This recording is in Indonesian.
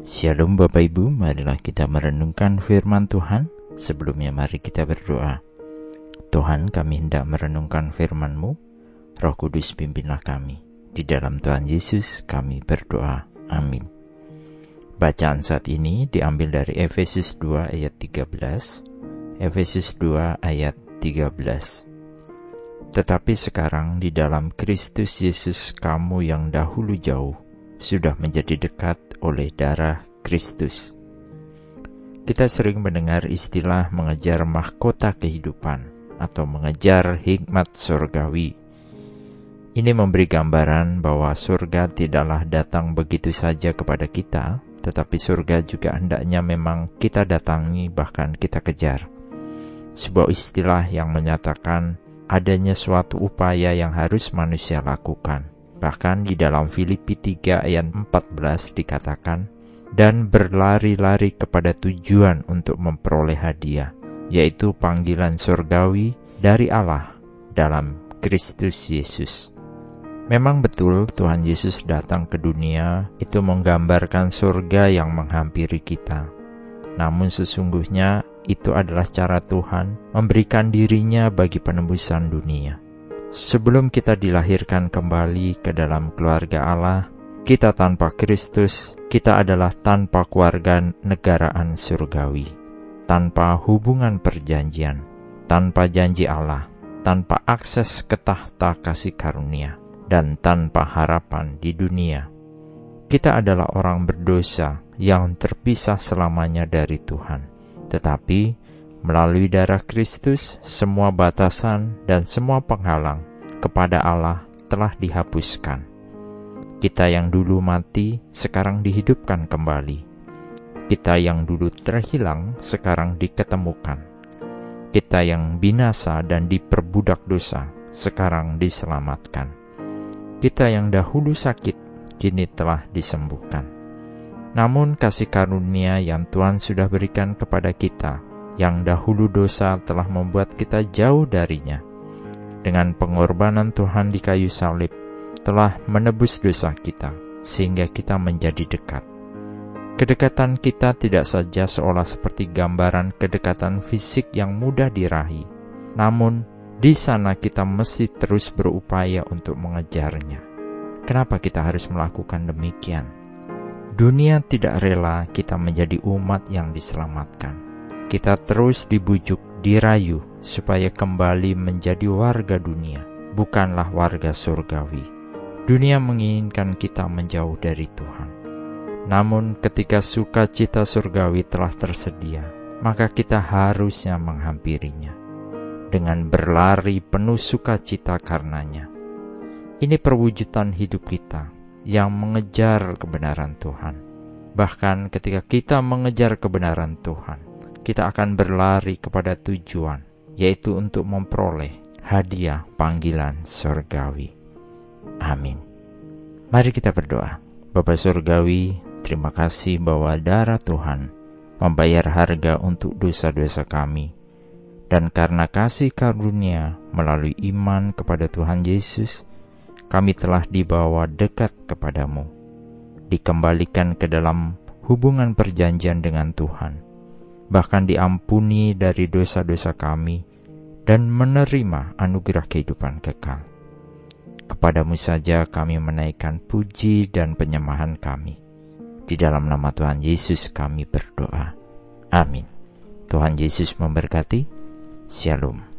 Shalom Bapak Ibu, marilah kita merenungkan firman Tuhan. Sebelumnya mari kita berdoa. Tuhan kami hendak merenungkan firman-Mu, Roh Kudus pimpinlah kami. Di dalam Tuhan Yesus kami berdoa. Amin. Bacaan saat ini diambil dari Efesus 2 ayat 13. Efesus 2 ayat 13. Tetapi sekarang di dalam Kristus Yesus kamu yang dahulu jauh sudah menjadi dekat oleh darah Kristus. Kita sering mendengar istilah mengejar mahkota kehidupan atau mengejar hikmat surgawi. Ini memberi gambaran bahwa surga tidaklah datang begitu saja kepada kita, tetapi surga juga hendaknya memang kita datangi bahkan kita kejar. Sebuah istilah yang menyatakan adanya suatu upaya yang harus manusia lakukan Bahkan di dalam Filipi 3 ayat 14 dikatakan, dan berlari-lari kepada tujuan untuk memperoleh hadiah, yaitu panggilan surgawi dari Allah dalam Kristus Yesus. Memang betul Tuhan Yesus datang ke dunia itu menggambarkan surga yang menghampiri kita. Namun sesungguhnya itu adalah cara Tuhan memberikan dirinya bagi penembusan dunia. Sebelum kita dilahirkan kembali ke dalam keluarga Allah, kita tanpa Kristus, kita adalah tanpa keluarga negaraan surgawi, tanpa hubungan perjanjian, tanpa janji Allah, tanpa akses ke tahta kasih karunia, dan tanpa harapan di dunia. Kita adalah orang berdosa yang terpisah selamanya dari Tuhan. Tetapi Melalui darah Kristus, semua batasan dan semua penghalang kepada Allah telah dihapuskan. Kita yang dulu mati, sekarang dihidupkan kembali. Kita yang dulu terhilang, sekarang diketemukan. Kita yang binasa dan diperbudak dosa, sekarang diselamatkan. Kita yang dahulu sakit, kini telah disembuhkan. Namun kasih karunia yang Tuhan sudah berikan kepada kita yang dahulu dosa telah membuat kita jauh darinya. Dengan pengorbanan Tuhan di kayu salib, telah menebus dosa kita, sehingga kita menjadi dekat. Kedekatan kita tidak saja seolah seperti gambaran kedekatan fisik yang mudah dirahi, namun di sana kita mesti terus berupaya untuk mengejarnya. Kenapa kita harus melakukan demikian? Dunia tidak rela kita menjadi umat yang diselamatkan kita terus dibujuk, dirayu, supaya kembali menjadi warga dunia, bukanlah warga surgawi. Dunia menginginkan kita menjauh dari Tuhan. Namun ketika sukacita surgawi telah tersedia, maka kita harusnya menghampirinya dengan berlari penuh sukacita karenanya. Ini perwujudan hidup kita yang mengejar kebenaran Tuhan. Bahkan ketika kita mengejar kebenaran Tuhan, kita akan berlari kepada tujuan, yaitu untuk memperoleh hadiah panggilan surgawi. Amin. Mari kita berdoa. Bapak surgawi, terima kasih bahwa darah Tuhan membayar harga untuk dosa-dosa kami. Dan karena kasih karunia melalui iman kepada Tuhan Yesus, kami telah dibawa dekat kepadamu, dikembalikan ke dalam hubungan perjanjian dengan Tuhan bahkan diampuni dari dosa-dosa kami, dan menerima anugerah kehidupan kekal. Kepadamu saja kami menaikkan puji dan penyemahan kami. Di dalam nama Tuhan Yesus kami berdoa. Amin. Tuhan Yesus memberkati. Shalom.